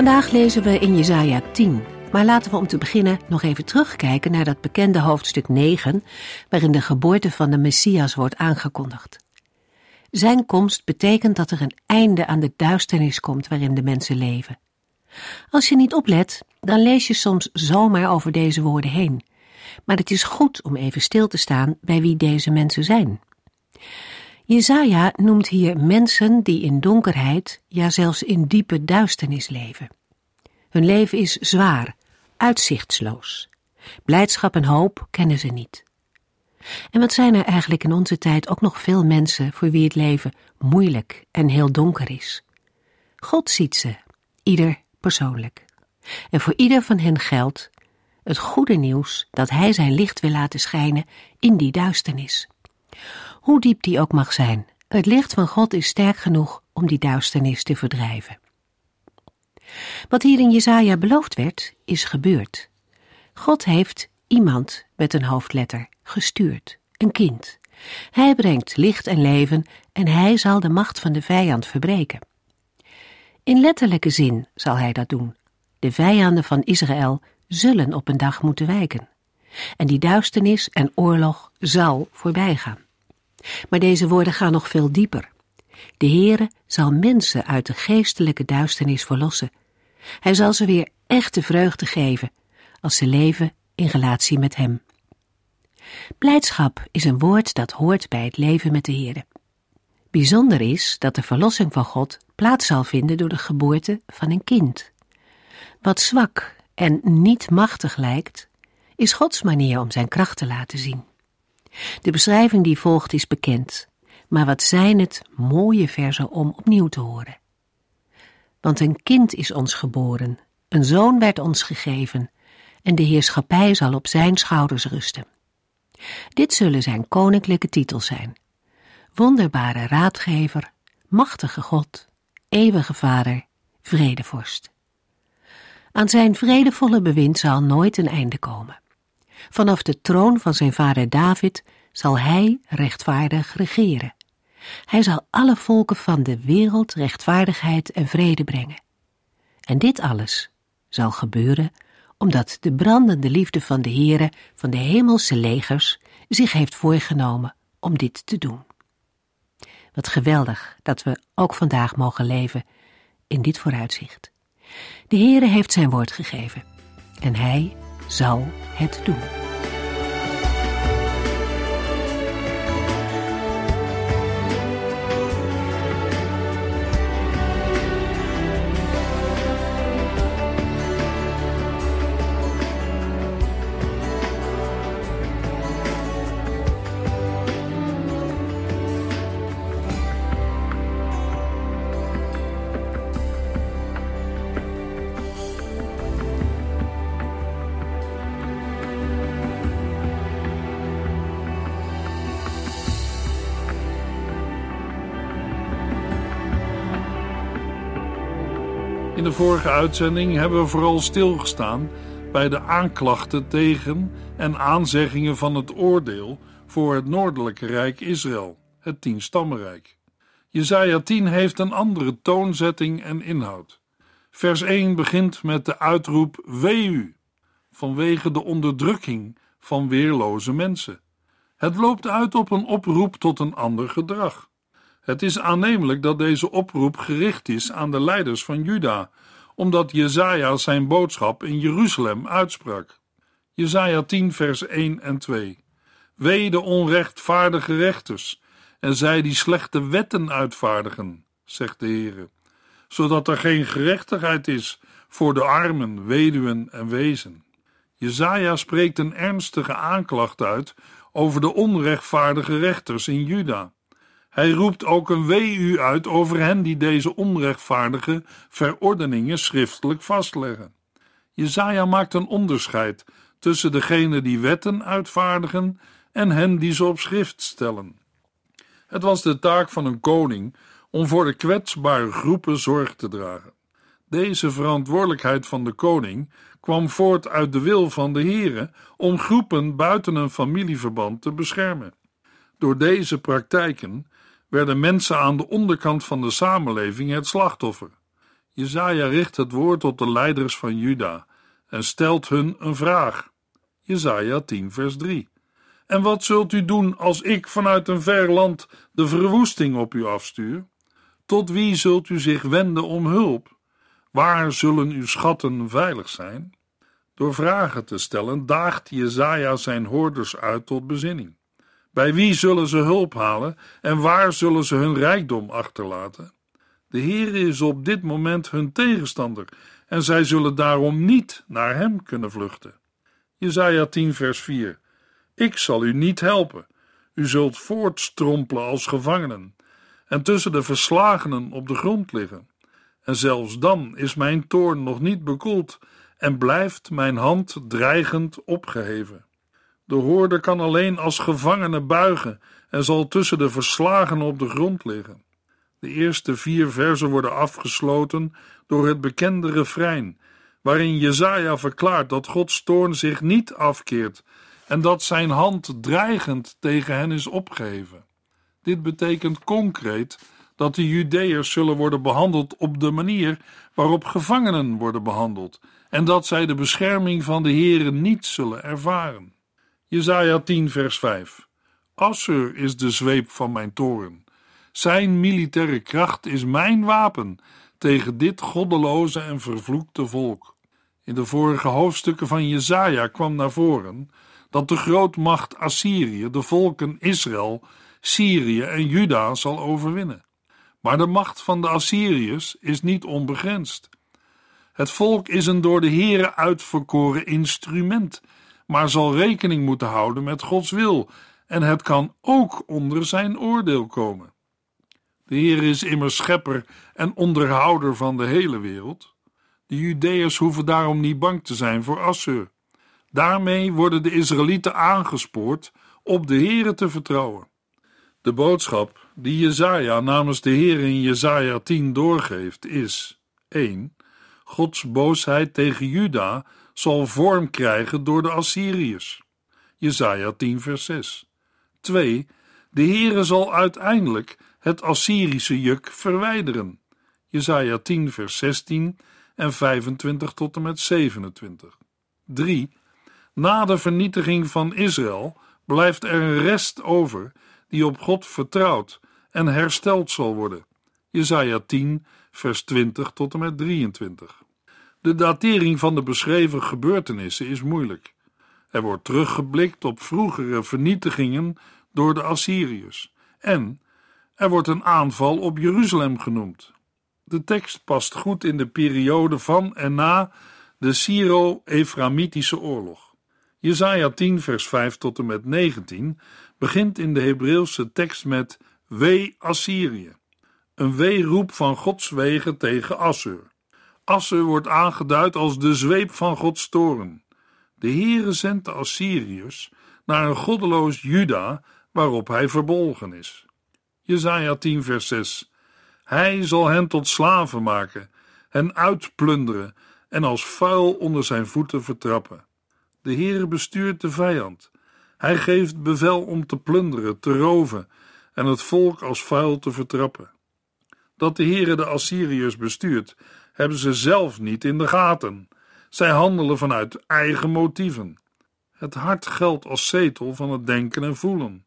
Vandaag lezen we in Jesaja 10. Maar laten we om te beginnen nog even terugkijken naar dat bekende hoofdstuk 9, waarin de geboorte van de Messias wordt aangekondigd. Zijn komst betekent dat er een einde aan de duisternis komt waarin de mensen leven. Als je niet oplet, dan lees je soms zomaar over deze woorden heen. Maar het is goed om even stil te staan bij wie deze mensen zijn. Jezaja noemt hier mensen die in donkerheid, ja zelfs in diepe duisternis leven. Hun leven is zwaar, uitzichtsloos. Blijdschap en hoop kennen ze niet. En wat zijn er eigenlijk in onze tijd ook nog veel mensen voor wie het leven moeilijk en heel donker is. God ziet ze, ieder persoonlijk. En voor ieder van hen geldt het goede nieuws dat Hij zijn licht wil laten schijnen in die duisternis. Hoe diep die ook mag zijn, het licht van God is sterk genoeg om die duisternis te verdrijven. Wat hier in Jesaja beloofd werd, is gebeurd. God heeft iemand met een hoofdletter gestuurd, een kind. Hij brengt licht en leven en hij zal de macht van de vijand verbreken. In letterlijke zin zal hij dat doen. De vijanden van Israël zullen op een dag moeten wijken. En die duisternis en oorlog zal voorbijgaan. Maar deze woorden gaan nog veel dieper. De Heere zal mensen uit de geestelijke duisternis verlossen. Hij zal ze weer echte vreugde geven als ze leven in relatie met Hem. Blijdschap is een woord dat hoort bij het leven met de Heere. Bijzonder is dat de verlossing van God plaats zal vinden door de geboorte van een kind. Wat zwak en niet machtig lijkt, is Gods manier om zijn kracht te laten zien. De beschrijving die volgt is bekend, maar wat zijn het mooie verzen om opnieuw te horen. Want een kind is ons geboren, een zoon werd ons gegeven, en de heerschappij zal op zijn schouders rusten. Dit zullen zijn koninklijke titels zijn. Wonderbare raadgever, machtige God, eeuwige vader, vredevorst. Aan zijn vredevolle bewind zal nooit een einde komen. Vanaf de troon van zijn vader David zal hij rechtvaardig regeren. Hij zal alle volken van de wereld rechtvaardigheid en vrede brengen. En dit alles zal gebeuren omdat de brandende liefde van de Heere van de hemelse legers zich heeft voorgenomen om dit te doen. Wat geweldig dat we ook vandaag mogen leven in dit vooruitzicht. De Heere heeft zijn woord gegeven en hij zal het doen. In de vorige uitzending hebben we vooral stilgestaan bij de aanklachten tegen en aanzeggingen van het oordeel voor het noordelijke rijk Israël, het tienstammenrijk. Jezaja 10 heeft een andere toonzetting en inhoud. Vers 1 begint met de uitroep Wee u, vanwege de onderdrukking van weerloze mensen. Het loopt uit op een oproep tot een ander gedrag. Het is aannemelijk dat deze oproep gericht is aan de leiders van Juda, omdat Jezaja zijn boodschap in Jeruzalem uitsprak. Jezaja 10 vers 1 en 2 Wee de onrechtvaardige rechters en zij die slechte wetten uitvaardigen, zegt de Heere, zodat er geen gerechtigheid is voor de armen, weduwen en wezen. Jezaja spreekt een ernstige aanklacht uit over de onrechtvaardige rechters in Juda. Hij roept ook een wee uit over hen die deze onrechtvaardige verordeningen schriftelijk vastleggen. Jezaja maakt een onderscheid tussen degenen die wetten uitvaardigen en hen die ze op schrift stellen. Het was de taak van een koning om voor de kwetsbare groepen zorg te dragen. Deze verantwoordelijkheid van de koning kwam voort uit de wil van de Heere om groepen buiten een familieverband te beschermen. Door deze praktijken werden mensen aan de onderkant van de samenleving het slachtoffer. Jezaja richt het woord tot de leiders van Juda en stelt hun een vraag. Jezaja 10 vers 3 En wat zult u doen als ik vanuit een ver land de verwoesting op u afstuur? Tot wie zult u zich wenden om hulp? Waar zullen uw schatten veilig zijn? Door vragen te stellen daagt Jezaja zijn hoorders uit tot bezinning. Bij wie zullen ze hulp halen en waar zullen ze hun rijkdom achterlaten? De Heer is op dit moment hun tegenstander en zij zullen daarom niet naar hem kunnen vluchten. Jesaja 10 vers 4 Ik zal u niet helpen. U zult voortstrompelen als gevangenen en tussen de verslagenen op de grond liggen. En zelfs dan is mijn toorn nog niet bekoeld en blijft mijn hand dreigend opgeheven. De hoorde kan alleen als gevangene buigen en zal tussen de verslagenen op de grond liggen. De eerste vier versen worden afgesloten door het bekende refrein, waarin Jezaja verklaart dat Gods toorn zich niet afkeert en dat zijn hand dreigend tegen hen is opgeheven. Dit betekent concreet dat de Judeërs zullen worden behandeld op de manier waarop gevangenen worden behandeld en dat zij de bescherming van de Heere niet zullen ervaren. Jesaja 10 vers 5 Assur is de zweep van mijn toren. Zijn militaire kracht is mijn wapen tegen dit goddeloze en vervloekte volk. In de vorige hoofdstukken van Jesaja kwam naar voren dat de grootmacht Assyrië de volken Israël, Syrië en Juda zal overwinnen. Maar de macht van de Assyriërs is niet onbegrensd. Het volk is een door de Here uitverkoren instrument, maar zal rekening moeten houden met Gods wil, en het kan ook onder zijn oordeel komen. De Heer is immers schepper en onderhouder van de hele wereld. De Judeërs hoeven daarom niet bang te zijn voor Assur. Daarmee worden de Israëlieten aangespoord op de Heere te vertrouwen. De boodschap die Jezaja namens de Heer in Jezaja 10 doorgeeft is 1. Gods boosheid tegen Juda zal vorm krijgen door de Assyriërs. Jezaja 10 vers 6. 2. De Heere zal uiteindelijk het Assyrische juk verwijderen. Jezaja 10 vers 16 en 25 tot en met 27. 3. Na de vernietiging van Israël blijft er een rest over die op God vertrouwt en hersteld zal worden. Jesaja 10, vers 20 tot en met 23. De datering van de beschreven gebeurtenissen is moeilijk. Er wordt teruggeblikt op vroegere vernietigingen door de Assyriërs en er wordt een aanval op Jeruzalem genoemd. De tekst past goed in de periode van en na de Syro-Eframitische oorlog. Jesaja 10 vers 5 tot en met 19 begint in de Hebreeuwse tekst met Wee Assyrië. Een weeroep van Gods wegen tegen Assur. Assur wordt aangeduid als de zweep van Gods toren. De Heere zendt de Assyriërs naar een goddeloos Juda waarop hij verbolgen is. Jesaja 10 vers 6 Hij zal hen tot slaven maken, hen uitplunderen en als vuil onder zijn voeten vertrappen. De Heere bestuurt de vijand. Hij geeft bevel om te plunderen, te roven en het volk als vuil te vertrappen. Dat de Heere de Assyriërs bestuurt, hebben ze zelf niet in de gaten. Zij handelen vanuit eigen motieven. Het hart geldt als zetel van het denken en voelen.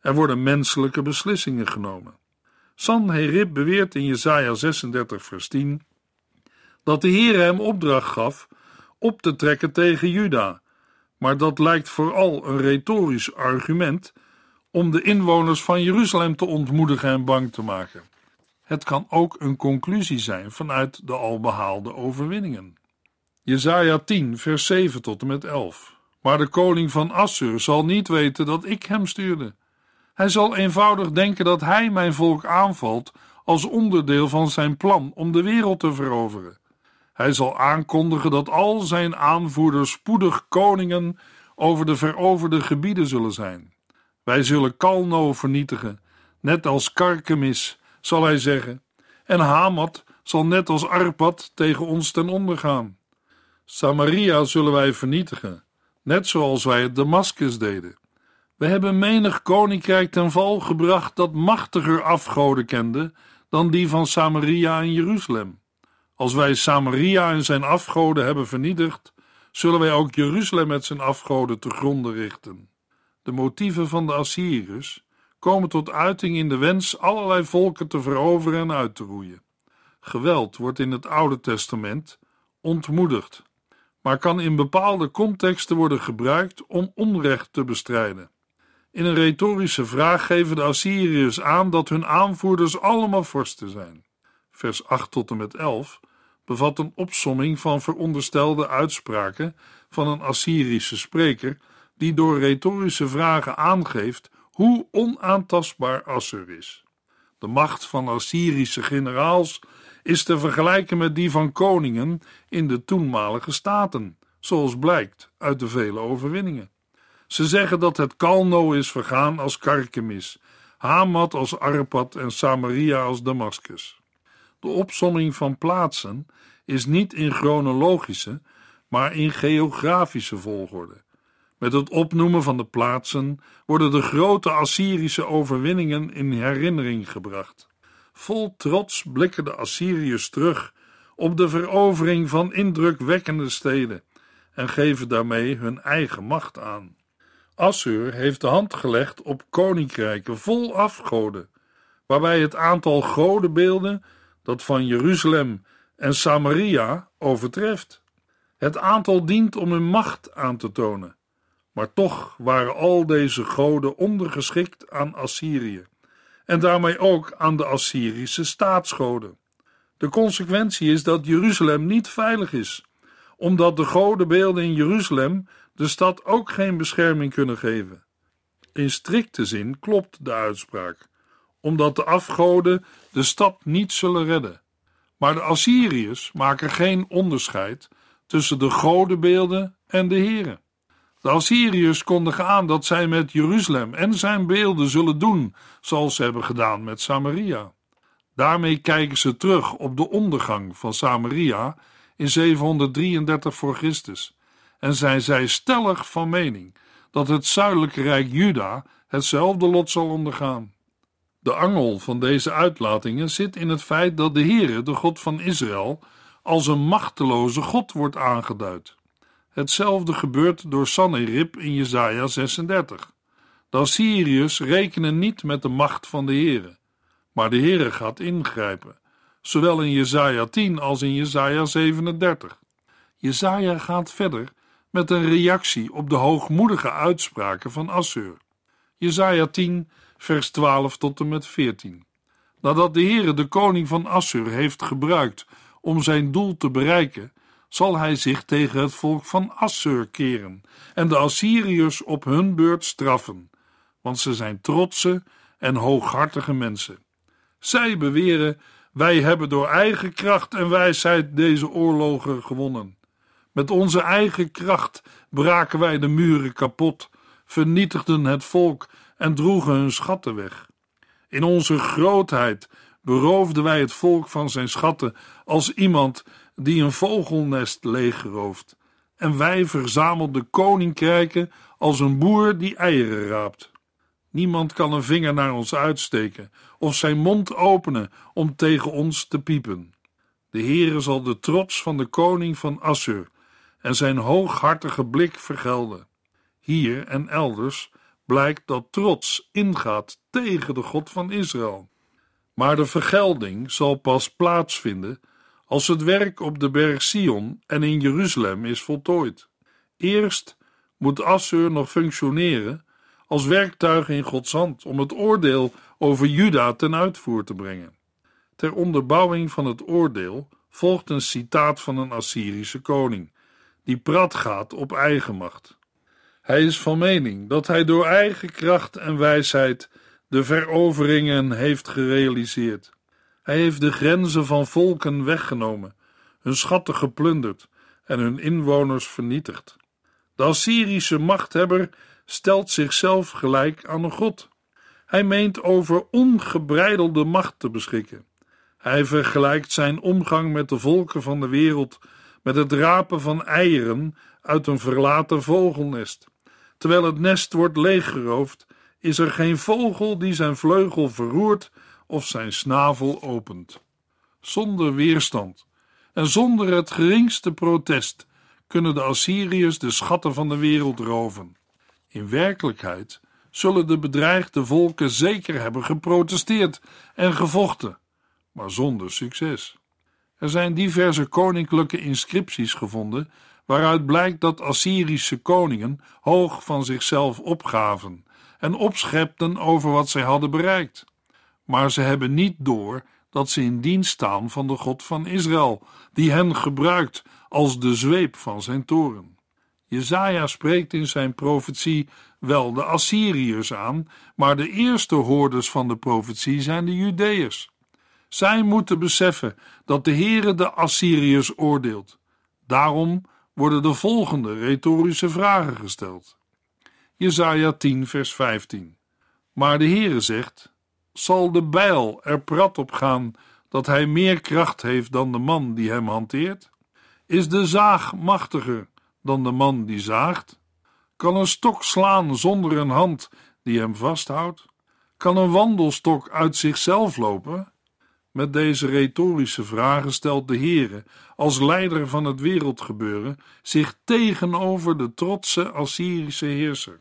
Er worden menselijke beslissingen genomen. Sanherib beweert in Jesaja 36 vers 10 dat de Heer hem opdracht gaf op te trekken tegen Juda, maar dat lijkt vooral een retorisch argument om de inwoners van Jeruzalem te ontmoedigen en bang te maken. Het kan ook een conclusie zijn vanuit de al behaalde overwinningen. Jesaja 10, vers 7 tot en met 11. Maar de koning van Assur zal niet weten dat ik hem stuurde. Hij zal eenvoudig denken dat hij mijn volk aanvalt als onderdeel van zijn plan om de wereld te veroveren. Hij zal aankondigen dat al zijn aanvoerders spoedig koningen over de veroverde gebieden zullen zijn. Wij zullen Kalno vernietigen, net als Karkemis, zal hij zeggen, en Hamat zal net als Arpad tegen ons ten onder gaan. Samaria zullen wij vernietigen, net zoals wij het Damascus deden. We hebben menig koninkrijk ten val gebracht dat machtiger afgoden kende dan die van Samaria en Jeruzalem. Als wij Samaria en zijn afgoden hebben vernietigd, zullen wij ook Jeruzalem met zijn afgoden te gronden richten. De motieven van de Assyriërs komen tot uiting in de wens allerlei volken te veroveren en uit te roeien. Geweld wordt in het Oude Testament ontmoedigd, maar kan in bepaalde contexten worden gebruikt om onrecht te bestrijden. In een retorische vraag geven de Assyriërs aan dat hun aanvoerders allemaal vorsten zijn. Vers 8 tot en met 11 bevat een opsomming van veronderstelde uitspraken van een Assyrische spreker, die door retorische vragen aangeeft hoe onaantastbaar Assur is. De macht van Assyrische generaals is te vergelijken met die van koningen in de toenmalige staten, zoals blijkt uit de vele overwinningen. Ze zeggen dat het Kalno is vergaan als Karkemis, Hamat als Arpad en Samaria als Damascus. De opsomming van plaatsen is niet in chronologische, maar in geografische volgorde. Met het opnoemen van de plaatsen worden de grote Assyrische overwinningen in herinnering gebracht. Vol trots blikken de Assyriërs terug op de verovering van indrukwekkende steden en geven daarmee hun eigen macht aan. Assur heeft de hand gelegd op koninkrijken vol afgoden, waarbij het aantal godenbeelden dat van Jeruzalem en Samaria overtreft. Het aantal dient om hun macht aan te tonen, maar toch waren al deze goden ondergeschikt aan Assyrië en daarmee ook aan de Assyrische staatsgoden. De consequentie is dat Jeruzalem niet veilig is, omdat de godenbeelden in Jeruzalem de stad ook geen bescherming kunnen geven. In strikte zin klopt de uitspraak, omdat de afgoden de stad niet zullen redden. Maar de Assyriërs maken geen onderscheid tussen de godenbeelden en de heren. De Assyriërs kondigen aan dat zij met Jeruzalem en zijn beelden zullen doen zoals ze hebben gedaan met Samaria. Daarmee kijken ze terug op de ondergang van Samaria in 733 voor Christus en zijn zij stellig van mening dat het zuidelijke rijk Juda hetzelfde lot zal ondergaan. De angel van deze uitlatingen zit in het feit dat de Heere, de God van Israël, als een machteloze God wordt aangeduid. Hetzelfde gebeurt door Sanherib in Jesaja 36. De Assyriërs rekenen niet met de macht van de Heere, maar de Heere gaat ingrijpen, zowel in Jesaja 10 als in Jesaja 37. Jesaja gaat verder met een reactie op de hoogmoedige uitspraken van Assur. Jesaja 10 vers 12 tot en met 14. Nadat de Heere de koning van Assur heeft gebruikt om zijn doel te bereiken, zal hij zich tegen het volk van Assur keren en de Assyriërs op hun beurt straffen, want ze zijn trotse en hooghartige mensen. Zij beweren: wij hebben door eigen kracht en wijsheid deze oorlogen gewonnen. Met onze eigen kracht braken wij de muren kapot, vernietigden het volk en droegen hun schatten weg. In onze grootheid beroofden wij het volk van zijn schatten als iemand die een vogelnest leegrooft. En wij verzamelden koninkrijken als een boer die eieren raapt. Niemand kan een vinger naar ons uitsteken of zijn mond openen om tegen ons te piepen. De Heere zal de trots van de koning van Assur en zijn hooghartige blik vergelden. Hier en elders blijkt dat trots ingaat tegen de God van Israël. Maar de vergelding zal pas plaatsvinden als het werk op de berg Sion en in Jeruzalem is voltooid. Eerst moet Assur nog functioneren als werktuig in Gods hand om het oordeel over Juda ten uitvoer te brengen. Ter onderbouwing van het oordeel volgt een citaat van een Assyrische koning, die prat gaat op eigen macht. Hij is van mening dat hij door eigen kracht en wijsheid de veroveringen heeft gerealiseerd. Hij heeft de grenzen van volken weggenomen, hun schatten geplunderd en hun inwoners vernietigd. De Assyrische machthebber stelt zichzelf gelijk aan een god. Hij meent over ongebreidelde macht te beschikken. Hij vergelijkt zijn omgang met de volken van de wereld met het rapen van eieren uit een verlaten vogelnest. Terwijl het nest wordt leeggeroofd, is er geen vogel die zijn vleugel verroert of zijn snavel opent. Zonder weerstand en zonder het geringste protest kunnen de Assyriërs de schatten van de wereld roven. In werkelijkheid zullen de bedreigde volken zeker hebben geprotesteerd en gevochten, maar zonder succes. Er zijn diverse koninklijke inscripties gevonden waaruit blijkt dat Assyrische koningen hoog van zichzelf opgaven en opschepten over wat zij hadden bereikt. Maar ze hebben niet door dat ze in dienst staan van de God van Israël, die hen gebruikt als de zweep van zijn toren. Jezaja spreekt in zijn profetie wel de Assyriërs aan, maar de eerste hoorders van de profetie zijn de Judeërs. Zij moeten beseffen dat de Heere de Assyriërs oordeelt. Daarom worden de volgende retorische vragen gesteld. Jesaja 10 vers 15 Maar de Heere zegt, zal de bijl er prat op gaan dat hij meer kracht heeft dan de man die hem hanteert? Is de zaag machtiger dan de man die zaagt? Kan een stok slaan zonder een hand die hem vasthoudt? Kan een wandelstok uit zichzelf lopen? Met deze retorische vragen stelt de Heere, als leider van het wereldgebeuren, zich tegenover de trotse Assyrische heerser.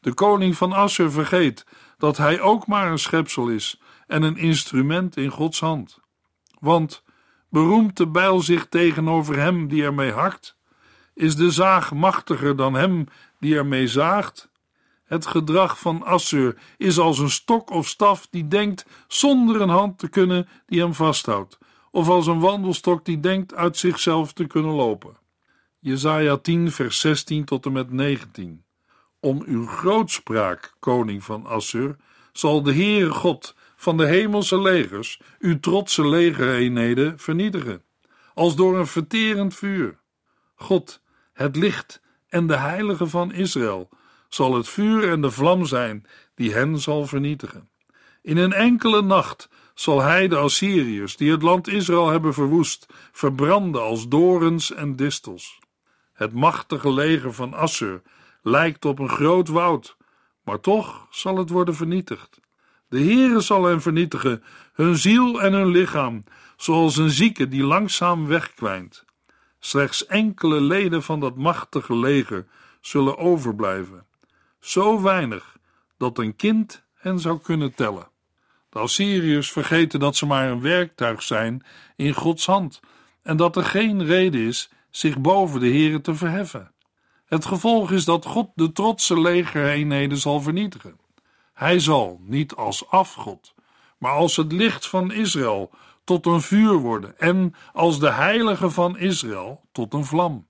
De koning van Assur vergeet dat hij ook maar een schepsel is en een instrument in Gods hand. Want beroemt de bijl zich tegenover hem die ermee hakt? Is de zaag machtiger dan hem die ermee zaagt? Het gedrag van Assur is als een stok of staf die denkt zonder een hand te kunnen die hem vasthoudt, of als een wandelstok die denkt uit zichzelf te kunnen lopen. Jesaja 10 vers 16 tot en met 19 Om uw grootspraak, koning van Assur, zal de Heere God van de hemelse legers uw trotse legereenheden vernietigen, als door een verterend vuur. God, het licht en de heilige van Israël, zal het vuur en de vlam zijn die hen zal vernietigen. In een enkele nacht zal hij de Assyriërs, die het land Israël hebben verwoest, verbranden als dorens en distels. Het machtige leger van Assur lijkt op een groot woud, maar toch zal het worden vernietigd. De Heere zal hen vernietigen, hun ziel en hun lichaam, zoals een zieke die langzaam wegkwijnt. Slechts enkele leden van dat machtige leger zullen overblijven zo weinig dat een kind hen zou kunnen tellen. De Assyriërs vergeten dat ze maar een werktuig zijn in Gods hand en dat er geen reden is zich boven de Here te verheffen. Het gevolg is dat God de trotse legereenheden zal vernietigen. Hij zal niet als afgod, maar als het licht van Israël tot een vuur worden en als de heilige van Israël tot een vlam.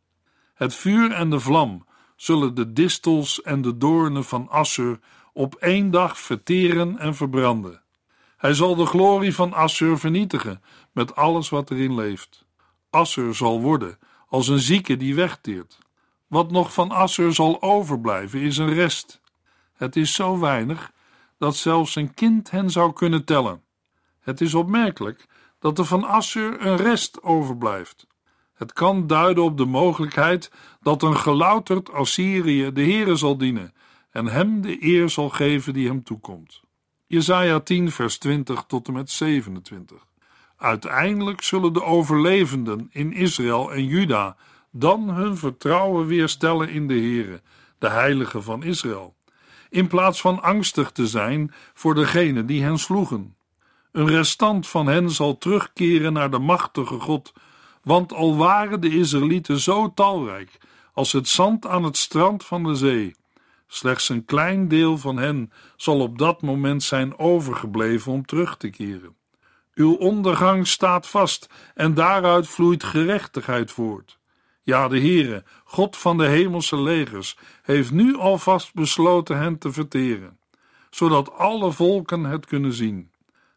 Het vuur en de vlam zullen de distels en de doornen van Assur op één dag verteren en verbranden. Hij zal de glorie van Assur vernietigen met alles wat erin leeft. Assur zal worden als een zieke die wegteert. Wat nog van Assur zal overblijven is een rest. Het is zo weinig dat zelfs een kind hen zou kunnen tellen. Het is opmerkelijk dat er van Assur een rest overblijft. Het kan duiden op de mogelijkheid dat een gelouterd Assyrië de Heere zal dienen en hem de eer zal geven die hem toekomt. Jesaja 10 vers 20 tot en met 27 Uiteindelijk zullen de overlevenden in Israël en Juda dan hun vertrouwen weer stellen in de Heere, de Heilige van Israël, in plaats van angstig te zijn voor degenen die hen sloegen. Een restant van hen zal terugkeren naar de machtige God want al waren de Israëlieten zo talrijk als het zand aan het strand van de zee, slechts een klein deel van hen zal op dat moment zijn overgebleven om terug te keren. Uw ondergang staat vast en daaruit vloeit gerechtigheid voort. Ja, de Heere, God van de hemelse legers, heeft nu alvast besloten hen te verteren, zodat alle volken het kunnen zien.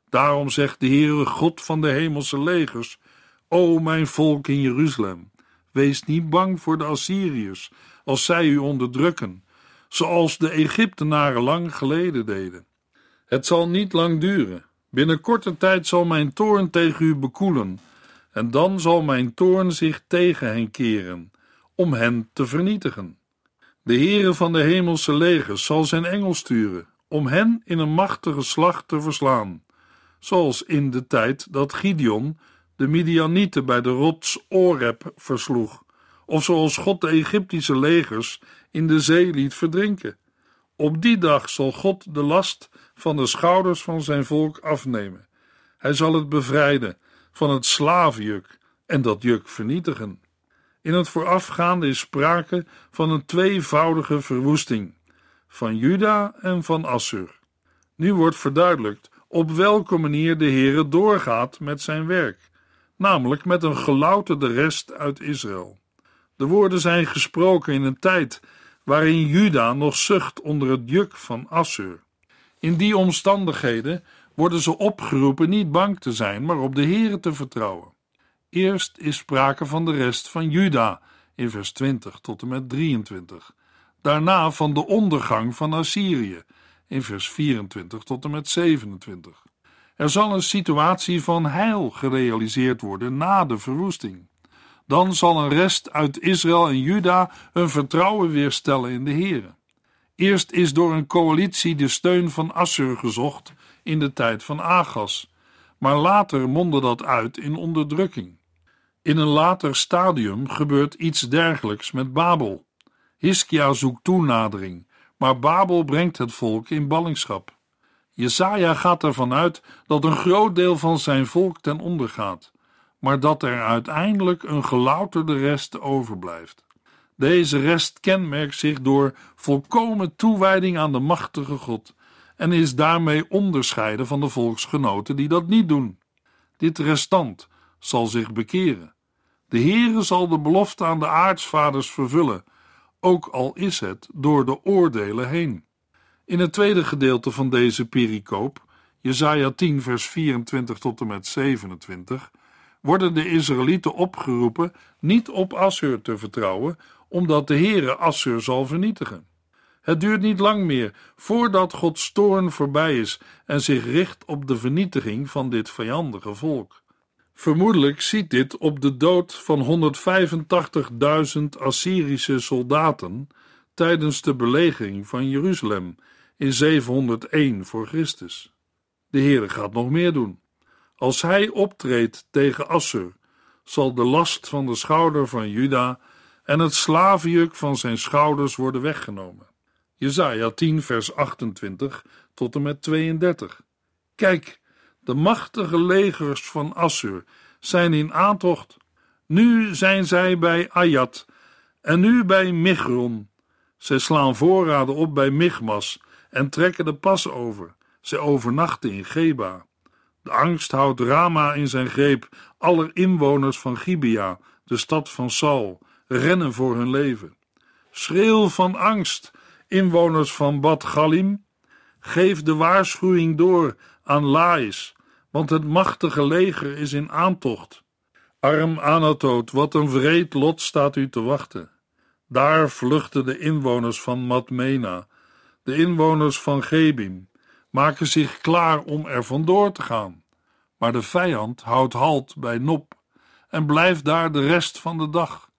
Daarom zegt de Heere, God van de hemelse legers, O mijn volk in Jeruzalem, wees niet bang voor de Assyriërs als zij u onderdrukken, zoals de Egyptenaren lang geleden deden. Het zal niet lang duren. Binnen korte tijd zal mijn toorn tegen u bekoelen, en dan zal mijn toorn zich tegen hen keren, om hen te vernietigen. De Heere van de hemelse legers zal zijn engel sturen, om hen in een machtige slag te verslaan, zoals in de tijd dat Gideon de Midianieten bij de rots Oreb versloeg, of zoals God de Egyptische legers in de zee liet verdrinken. Op die dag zal God de last van de schouders van zijn volk afnemen. Hij zal het bevrijden van het slavenjuk en dat juk vernietigen. In het voorafgaande is sprake van een tweevoudige verwoesting van Juda en van Assur. Nu wordt verduidelijkt op welke manier de Heere doorgaat met zijn werk, namelijk met een gelouterde rest uit Israël. De woorden zijn gesproken in een tijd waarin Juda nog zucht onder het juk van Assur. In die omstandigheden worden ze opgeroepen niet bang te zijn, maar op de Heere te vertrouwen. Eerst is sprake van de rest van Juda in vers 20 tot en met 23. Daarna van de ondergang van Assyrië in vers 24 tot en met 27. Er zal een situatie van heil gerealiseerd worden na de verwoesting. Dan zal een rest uit Israël en Juda hun vertrouwen weer stellen in de Heere. Eerst is door een coalitie de steun van Assur gezocht in de tijd van Agas, maar later mondde dat uit in onderdrukking. In een later stadium gebeurt iets dergelijks met Babel. Hiskia zoekt toenadering, maar Babel brengt het volk in ballingschap. Jesaja gaat ervan uit dat een groot deel van zijn volk ten onder gaat, maar dat er uiteindelijk een gelouterde rest overblijft. Deze rest kenmerkt zich door volkomen toewijding aan de machtige God en is daarmee onderscheiden van de volksgenoten die dat niet doen. Dit restant zal zich bekeren. De Heere zal de belofte aan de aartsvaders vervullen, ook al is het door de oordelen heen. In het tweede gedeelte van deze pericoop, Jesaja 10 vers 24 tot en met 27, worden de Israëlieten opgeroepen niet op Assur te vertrouwen, omdat de Heere Assur zal vernietigen. Het duurt niet lang meer voordat Gods toorn voorbij is en zich richt op de vernietiging van dit vijandige volk. Vermoedelijk ziet dit op de dood van 185.000 Assyrische soldaten tijdens de belegering van Jeruzalem in 701 voor Christus. De Heere gaat nog meer doen. Als hij optreedt tegen Assur, zal de last van de schouder van Juda en het slavenjuk van zijn schouders worden weggenomen. Jesaja 10 vers 28 tot en met 32. Kijk, de machtige legers van Assur zijn in aantocht. Nu zijn zij bij Ayat en nu bij Migron. Zij slaan voorraden op bij Migmas en trekken de pas over. Zij overnachten in Geba. De angst houdt Rama in zijn greep. Alle inwoners van Gibea, de stad van Saul, rennen voor hun leven. Schreeuw van angst, inwoners van Bad Galim. Geef de waarschuwing door aan Laïs, want het machtige leger is in aantocht. Arm Anatoot, wat een vreed lot staat u te wachten. Daar vluchten de inwoners van Matmena, de inwoners van Gebim, maken zich klaar om er vandoor te gaan. Maar de vijand houdt halt bij Nop en blijft daar de rest van de dag.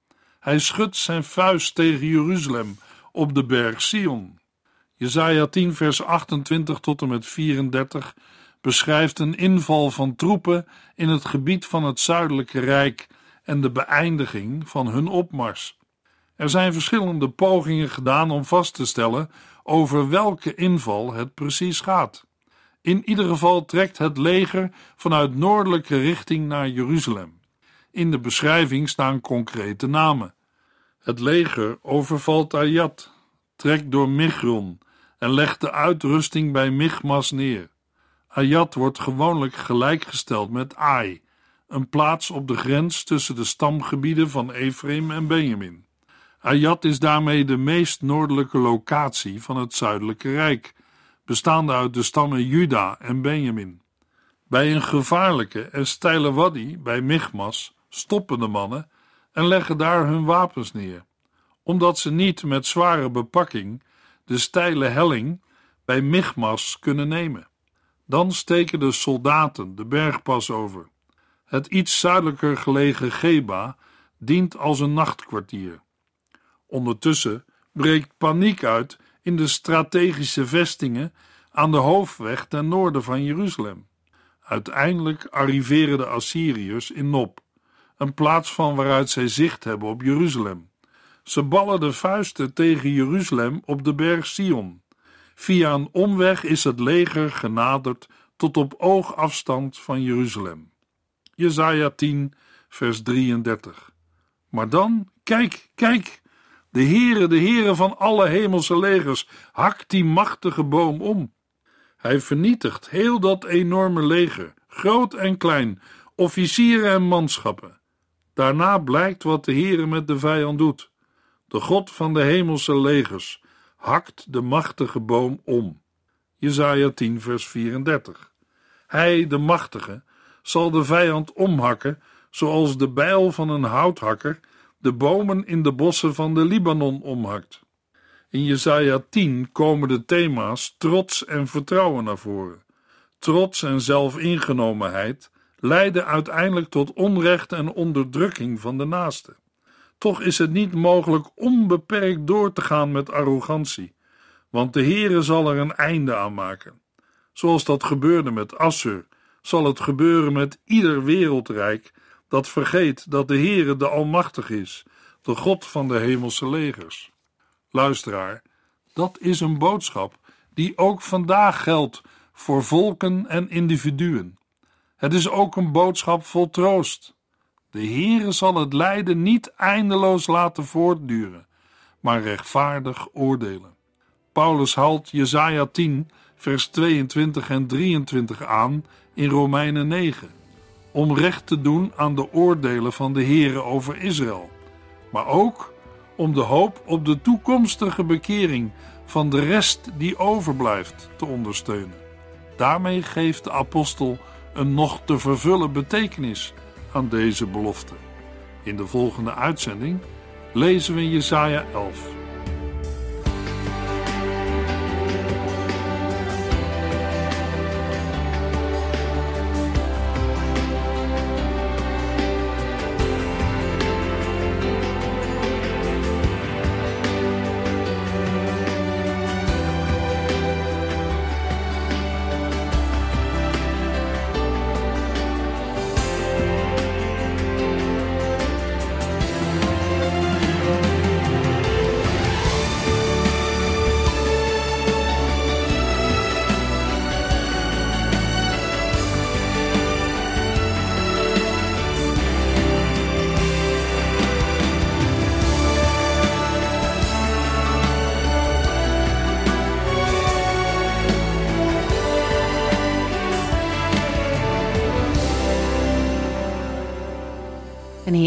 Hij schudt zijn vuist tegen Jeruzalem op de berg Sion. Jesaja 10 vers 28 tot en met 34 beschrijft een inval van troepen in het gebied van het zuidelijke rijk en de beëindiging van hun opmars. Er zijn verschillende pogingen gedaan om vast te stellen over welke inval het precies gaat. In ieder geval trekt het leger vanuit noordelijke richting naar Jeruzalem. In de beschrijving staan concrete namen. Het leger overvalt Ayat, trekt door Migron en legt de uitrusting bij Michmas neer. Ayat wordt gewoonlijk gelijkgesteld met Ai, een plaats op de grens tussen de stamgebieden van Ephraim en Benjamin. Ayat is daarmee de meest noordelijke locatie van het zuidelijke rijk, bestaande uit de stammen Juda en Benjamin. Bij een gevaarlijke en steile wadi bij Michmas stoppen de mannen en leggen daar hun wapens neer, omdat ze niet met zware bepakking de steile helling bij Michmas kunnen nemen. Dan steken de soldaten de bergpas over. Het iets zuidelijker gelegen Geba dient als een nachtkwartier. Ondertussen breekt paniek uit in de strategische vestingen aan de hoofdweg ten noorden van Jeruzalem. Uiteindelijk arriveren de Assyriërs in Nob, een plaats van waaruit zij zicht hebben op Jeruzalem. Ze ballen de vuisten tegen Jeruzalem op de berg Sion. Via een omweg is het leger genaderd tot op oogafstand van Jeruzalem. Jesaja 10, vers 33. Maar dan, kijk, kijk, de Heere, de Heere van alle hemelse legers, hakt die machtige boom om. Hij vernietigt heel dat enorme leger, groot en klein, officieren en manschappen. Daarna blijkt wat de Heere met de vijand doet. De God van de hemelse legers hakt de machtige boom om. Jesaja 10 vers 34. Hij, de machtige, zal de vijand omhakken, zoals de bijl van een houthakker de bomen in de bossen van de Libanon omhakt. In Jesaja 10 komen de thema's trots en vertrouwen naar voren. Trots en zelfingenomenheid leiden uiteindelijk tot onrecht en onderdrukking van de naaste. Toch is het niet mogelijk onbeperkt door te gaan met arrogantie, want de Heere zal er een einde aan maken. Zoals dat gebeurde met Assur, zal het gebeuren met ieder wereldrijk dat vergeet dat de Heere de Almachtig is, de God van de hemelse legers. Luisteraar, dat is een boodschap die ook vandaag geldt voor volken en individuen. Het is ook een boodschap vol troost. De Heere zal het lijden niet eindeloos laten voortduren, maar rechtvaardig oordelen. Paulus haalt Jesaja 10, vers 22 en 23 aan in Romeinen 9, om recht te doen aan de oordelen van de Heere over Israël, maar ook om de hoop op de toekomstige bekering van de rest die overblijft te ondersteunen. Daarmee geeft de apostel een nog te vervullen betekenis aan deze belofte. In de volgende uitzending lezen we in Jesaja 11.